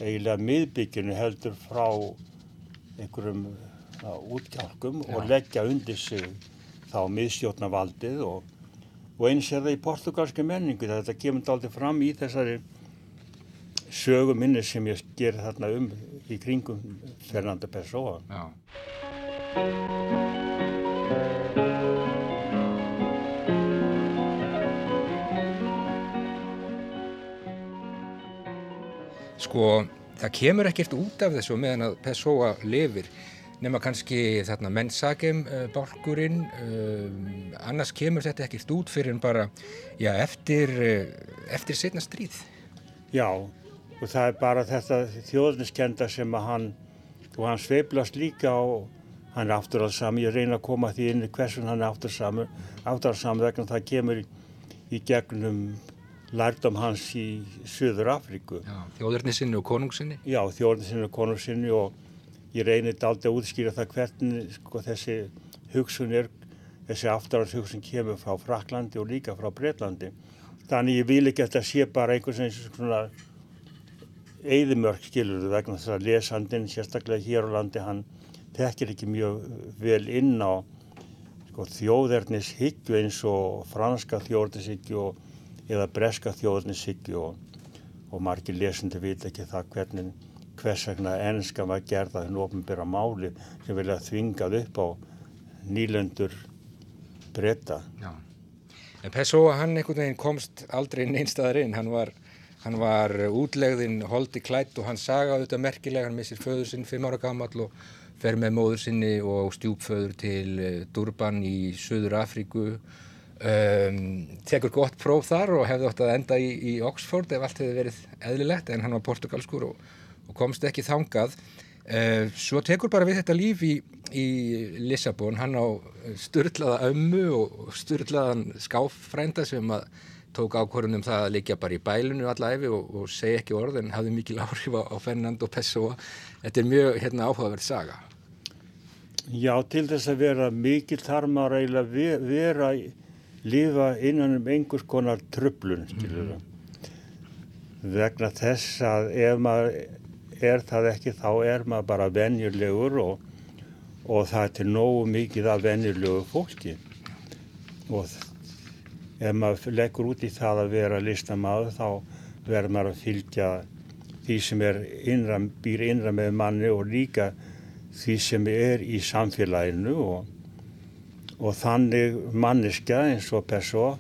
eiginlega miðbygginu heldur frá einhverjum útkjálkum og leggja undir sig þá miðstjórnavaldið og, og eins er það í portugalski menningu þetta kemur aldrei fram í þessari söguminni sem ég ger þarna um í kringum Fernando Pessoa. Já Sko, það kemur ekkert út af þessu meðan að Pessoa lifir nema kannski þarna mennsagem uh, bálkurinn uh, annars kemur þetta ekkert út fyrir en bara já, eftir, uh, eftir setna stríð. Já, og það er bara þetta þjóðniskenda sem að hann og hann sveiblast líka á hann er afturhaldsam, ég reyna að koma því inn hversun hann er afturhaldsam afturhaldsam vegna það kemur í gegnum lærdom hans í Suður Afríku. Þjóðurnisinni og konungsinni? Já, þjóðurnisinni og konungsinni og ég þetta aldrei að útskýra það hvernig sko, þessi hugsun er, þessi afturhans hugsun kemur frá Fraklandi og líka frá Breitlandi. Þannig ég vil ekki að þetta sé bara einhvers veginn svona eðimörk skilur vegna þess að lesandin sérstaklega hér á landi hann tekir ekki mjög vel inn á sko, þjóðernis higgju eins og franska þjóðernis higgju eða breska þjóðernis higgju og, og margir lesandi veit ekki það hvernig hvers vegna ennska var gerða þennu ofnbæra máli sem vilja þvingað upp á nýlendur breyta. En Pessoa hann einhvern veginn komst aldrei neinstæðar inn, hann var, hann var útlegðin holdi klætt og hann sagaði þetta merkilega, hann missir föður sinn fimm ára gammal og fer með móður sinni og stjúpföður til eh, Durban í Suður Afríku um, tekur gott próf þar og hefði ótt að enda í, í Oxford ef allt hefði verið eðlilegt en hann var portugalskur og, og komst ekki þangað. Uh, svo tekur bara við þetta líf í, í Lissabon hann á styrlaða ömmu og styrlaðan skáfrænda sem að tók ákvörðunum það að liggja bara í bælunu allæfi og, og segja ekki orð en hafði mikil áhrif á Fernando Pessoa. Þetta er mjög hérna, áhugaverð saga. Já, til þess að vera mikil þarf maður eiginlega vera lifa innan um einhvers konar tröflun. Mm. Vegna þess að ef maður er það ekki þá er maður bara venjulegur og, og það er til nógu mikið af venjulegu fólki. Og ef maður leggur út í það að vera listamæður þá verður maður að fylgja því sem innra, býr innra með manni og líka því sem er í samfélaginu og, og þannig manniska eins og perso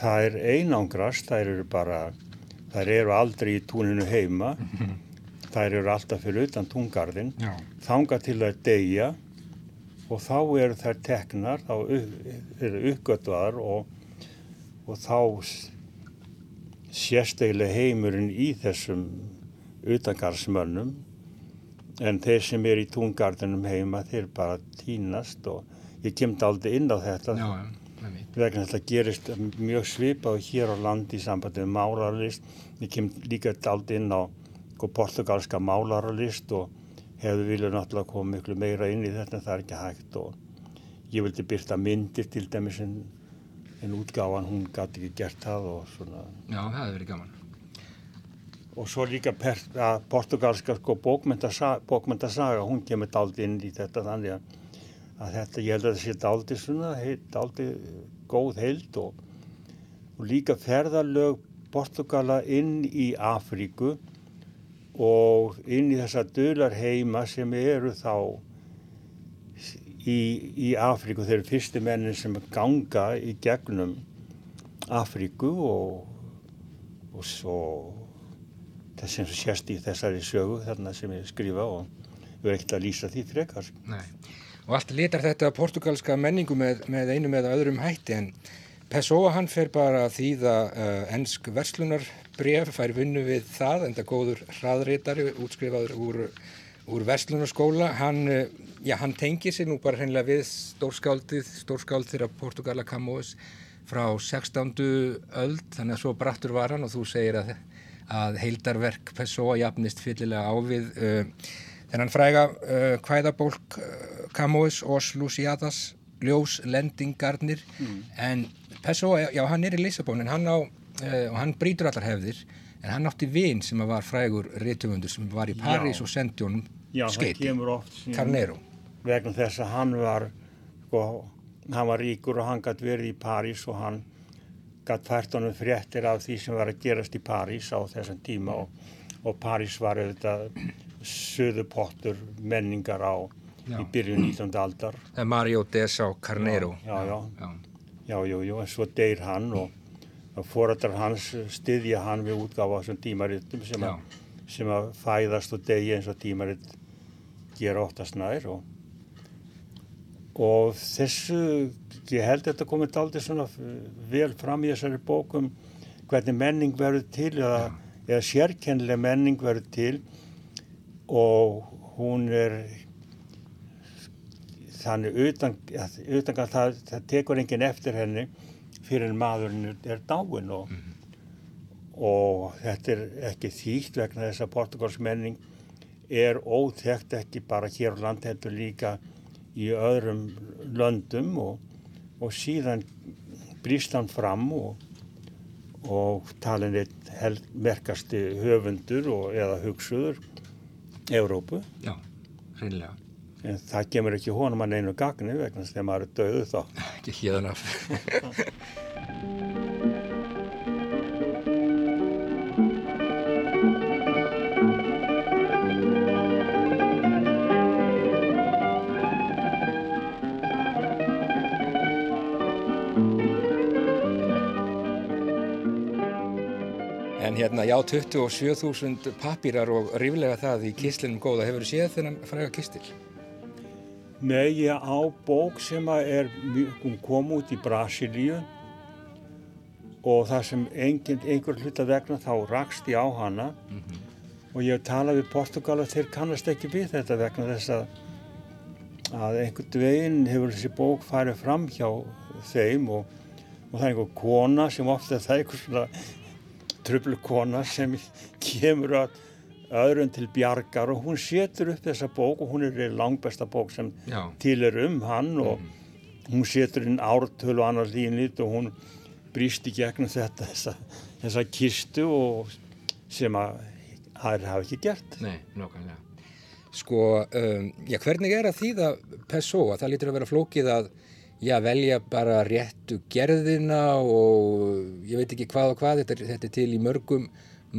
er einangrast, það eru bara það eru aldrei í túninu heima. <laughs> Það eru alltaf fyrir utan túngarðin þanga til að deyja. Og þá eru þær teknar þá eru uppgötvaðar og, og þá sérsteglega heimurinn í þessum utangarsmönnum en þeir sem er í túngarðinum heima þeir bara týnast og ég kemd aldrei inn á þetta. Já, vegna þetta gerist mjög svipa og hér á landi í sambandi með málarlist ég kemd líka aldrei inn á sko, portugalska málarlist og hefðu viljað náttúrulega koma miklu meira inn í þetta en það er ekki hægt og ég vildi byrta myndir til dæmis en, en útgáfan hún gæti ekki gert það og svona. Já, það hefði verið gaman. Og svo líka per, portugalska sko, bókmyndasaga, bókmyndasaga hún kemur daldi inn í þetta þannig að, að þetta ég held að það sé daldi svona daldi góð heild og, og líka ferðarlög Portugala inn í Afríku og inn í þessa dölar heima sem eru þá í, í Afríku þeir eru fyrstu mennin sem ganga í gegnum Afríku og og svo þess sem sést í þessari sögu þarna sem ég skrifa og við erum ekkert að lýsa því frekar. Nei. Og allt litar þetta portugalska menningu með, með einu með öðrum hætti en Pessoa hann fer bara að þýða uh, ennsk verslunarbref, fær vinnu við það, enda góður hraðreitari, útskrifaður úr, úr verslunarskóla. Hann, uh, já, hann tengir sig nú bara hreinlega við stórskáldið, stórskáld þeirra Portugala Camões frá 16. öld, þannig að svo brattur var hann og þú segir að að heildarverk Pessoa jafnist fyllilega á við uh, þennan fræga uh, kvæðabólk uh, Camões, Os Luciadas Ljós, Lendingarnir mm. en Pessoa, já hann er í Lissabon en hann á, uh, og hann brítur allar hefðir en hann átti vinn sem var frægur réttumundur sem var í París já. og sendi honum skeiti, Carnero vegna þess að hann var sko, hann var ríkur og hann gæti verið í París og hann gætt fært honum fréttir af því sem var að gerast í París á þessum tíma og, og París var auðvitað söðupottur menningar á já. í byrjun 19. aldar. Er Mario Desa Carnero. Já, já, já, já, já, já, en svo deyr hann og, og forældrar hans styðja hann við útgáfa þessum tímarittum sem, sem að fæðast og deyja eins og tímaritt gera oftast nær og, og þessu ég held að þetta komið aldrei svona vel fram í þessari bókum hvernig menning verður til eða, eða sérkennileg menning verður til og hún er þannig utan, utan það, það tekur enginn eftir henni fyrir en maðurinn er dáin og, mm -hmm. og þetta er ekki þýtt vegna þess að portugalsk menning er óþekkt ekki bara hér á land heldur líka í öðrum löndum og, og síðan brýst hann fram og, og talin eitt merkasti höfundur og, eða hugsuður Európu. Já, hreinlega. En það gemur ekki honum að neinu gagni vegna þess að maður er döðu þá. <laughs> Ekki híðan af. <laughs> 27.000 papírar og ríflega það í kislinum góða. Hefur þið séð þennan fræga kistil? Nei, ég á bók sem er, kom út í Brasilíu og það sem engin, einhver hlut að vegna þá rakst ég á hana mm -hmm. og ég talaði við Portugal og þeir kannast ekki við þetta vegna þess að, að einhvern veginn hefur þessi bók farið fram hjá þeim og, og það er einhver kona sem ofta það er einhver svona tröflu kona sem kemur að öðrun til bjargar og hún setur upp þessa bók og hún er langbæsta bók sem Já. til er um hann og mm. hún setur inn ártölu og annars línit og hún brýst í gegnum þetta þessa, þessa kistu og sem að það hafi ekki gert Nei, nokkanlega Sko, um, já, hvernig er að þýða Pessoa? Það lítur að vera flókið að já, velja bara réttu gerðina og ég veit ekki hvað og hvað, þetta er, þetta er til í mörgum,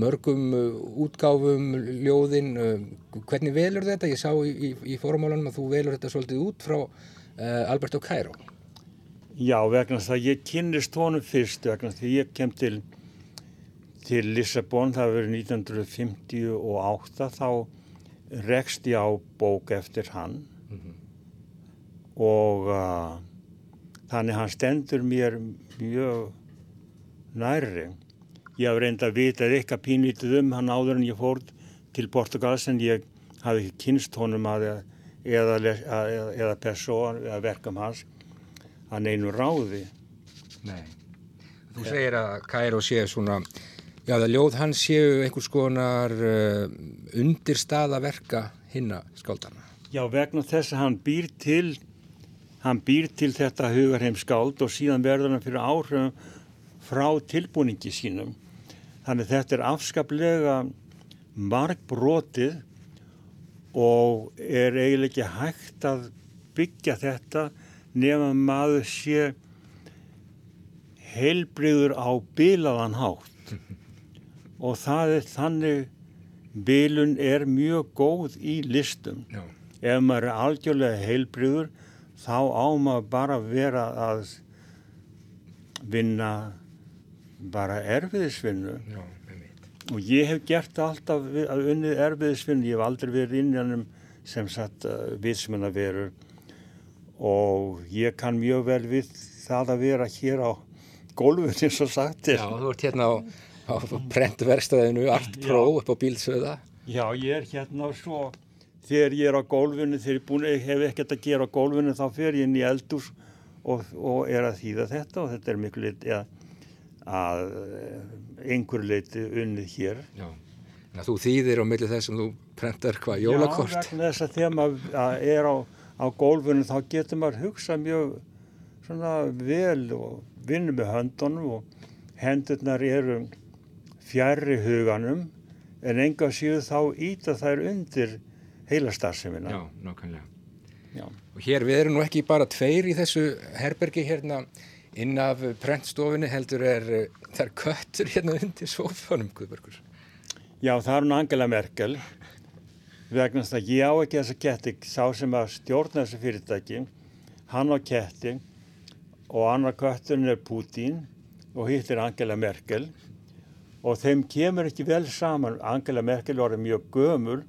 mörgum uh, útgáfum, ljóðin, uh, hvernig velur þetta? Ég sá í, í, í fórumálunum að þú velur þetta svolítið út frá uh, Alberto Cairo. Já, vegna þess að ég kynist honum fyrst, vegna þess að ég kem til, til Lissabon, það verið 1958, þá rekst ég á bók eftir hann mm -hmm. og uh, Þannig hann stendur mér mjög nærri. Ég haf reynd að vita eitthvað pínlítið um hann áður en ég fór til Portugals en ég hafi ekki kynst honum að eða, eða, eða persón eða verkam hans að neinu ráði. Nei. Þú segir að Kairo sé svona, já það ljóð hans séu einhvers konar uh, undirstaða verka hinna skáldana. Já vegna þess að hann býr til hann býr til þetta hugarheim skáld og síðan verður hann fyrir áhrifum frá tilbúningi sínum. Þannig þetta er afskaplega markbrotið og er eiginlega ekki hægt að byggja þetta nefn að maður sé heilbriður á bilaðan hátt <laughs> og það er þannig bilun er mjög góð í listum. Já. Ef maður er algjörlega heilbriður þá áma bara vera að vinna bara erfiðisvinnu. Já, og ég hef gert alltaf að unnið erfiðisvinnu, ég hef aldrei verið innanum sem sagt uh, veru og ég kann mjög vel við það að vera hér á gólfun eins og sagt Já, þú ert hérna á, á prentverstaðinu Art Pro upp á bílsöða Já, ég er hérna og svo þegar ég er á gólfinu, þegar ég búin, hef ekkert að gera á gólfinu þá fer ég inn í eldús og, og er að þýða þetta og þetta er miklu lit ja, að eh, einhver leiti unnið hér. Já, en þú þýðir á millið þess að þú prentar hvað jólakort. Já, vegna þess að þegar maður er á, á gólfinu þá getur maður hugsað mjög svona vel og vinna með höndunum og hendurnar eru fjærri huganum en enga síðu þá íta þær undir heila starfseminna. Já, nákvæmlega. Já. Og hér, við erum nú ekki bara tveir í þessu herbergi hérna inn af prentstofinni heldur er, það er köttur hérna undir sofanum, Guðbergur. Já, það er hún Angela Merkel vegna þess að ég á ekki þessa ketti, sá sem að stjórna þessu fyrirtæki, hann á ketti og annar kötturinn er Putin og hitt er Angela Merkel og þeim kemur ekki vel saman. Angela Merkel var mjög gömul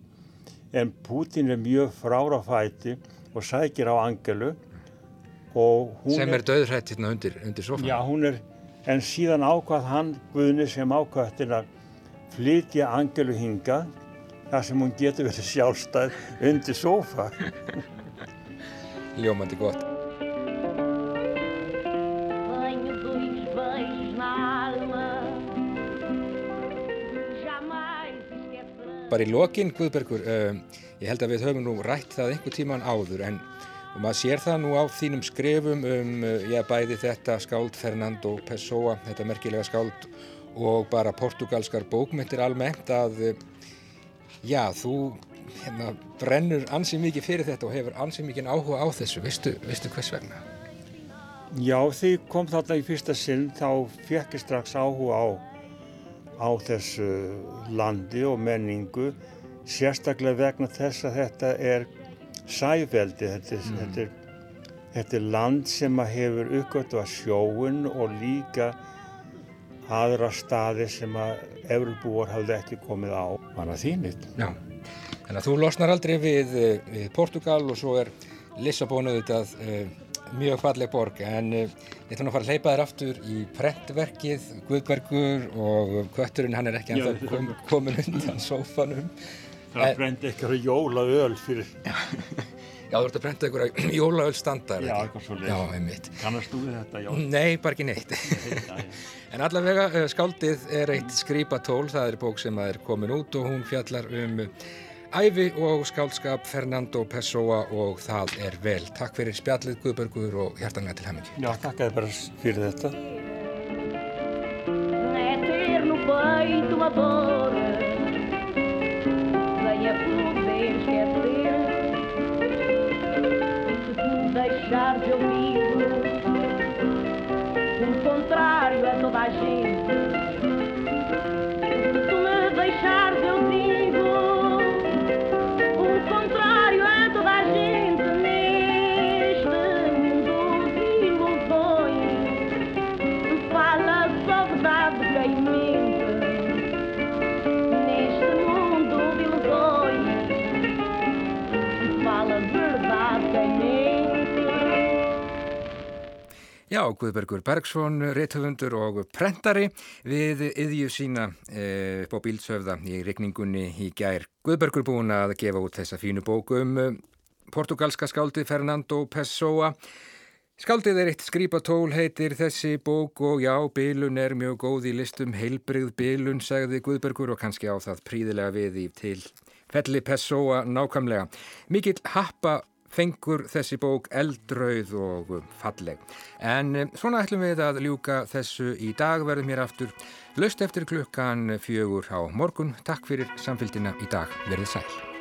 en Putin er mjög frára fæti og sækir á Angelu sem er, döðrætt hérna undir, undir sofan já hún er en síðan ákvað hann Guðni sem ákvað til að flytja Angelu hinga þar sem hún getur verið sjálfstæð undir sofa ljómandi gott bara í lokin, Guðbergur, um, ég held að við höfum nú rætt það einhver tíman áður en maður sér það nú á þínum skrefum um, já, bæði þetta skáld Fernando Pessoa, þetta merkilega skáld og bara portugalskar bókmyndir almennt að já, þú hérna, brennur ansið mikið fyrir þetta og hefur ansið mikið áhuga á þessu, veistu, veistu hvers vegna? Já, því kom þarna í fyrsta sinn þá fekk ég strax áhuga á, á þessu landi og menningu sérstaklega vegna þess að þetta er sæveldi, þetta, mm. þetta, er, þetta er land sem hefur uppgötu að sjóun og líka aðra staði sem að Európúar hafði ekki komið á það þínit. Já, þannig að þú losnar aldrei við, eh, við Portugal og svo er Lissabon auðvitað uh, mjög falleg borg en uh, ég ætlum að fara að hleypa þér aftur í prentverkið, Guðbergur og kvötturinn hann er ekki ennþá kom, komin undan sófanum. Það brendi eitthvað jólaöl fyrir... Já, þú ert að brenda einhverja jólaöl standar. Já, eitthvað svo leiðis. Já, einmitt. Kannast þú við þetta, já? Nei, bara ekki neitt. <laughs> en allavega, uh, skáldið er eitt skrýpatól, það er bók sem er komin út og hún fjallar um æfi og skáldskap Fernando Pessoa og það er vel. Takk fyrir spjallið Guðbergur og hjartanlega til hemming. Já, takk að þið bara fyrir þetta. Já, Guðbergur Bergsson, réttöfundur og prentari við yðju sína e, på bílsöfða í regningunni í gær. Guðbergur búin að gefa út þessa fínu bóku um eh, portugalska skáldið Fernando Pessoa. Skáldið er eitt skrýpatól heitir þessi bók og já, bylun er mjög góð í listum, heilbrigð bylun, sagði Guðbergur og kannski á það príðilega við í til felli Pessoa nákvæmlega. Mikill happa fengur þessi bók eldrauð og falleg. En eh, svona ætlum við að ljúka þessu í dag verðum hér aftur löst eftir klukkan fjögur á morgun. Takk fyrir samfélgina í dag. Verðið sæl.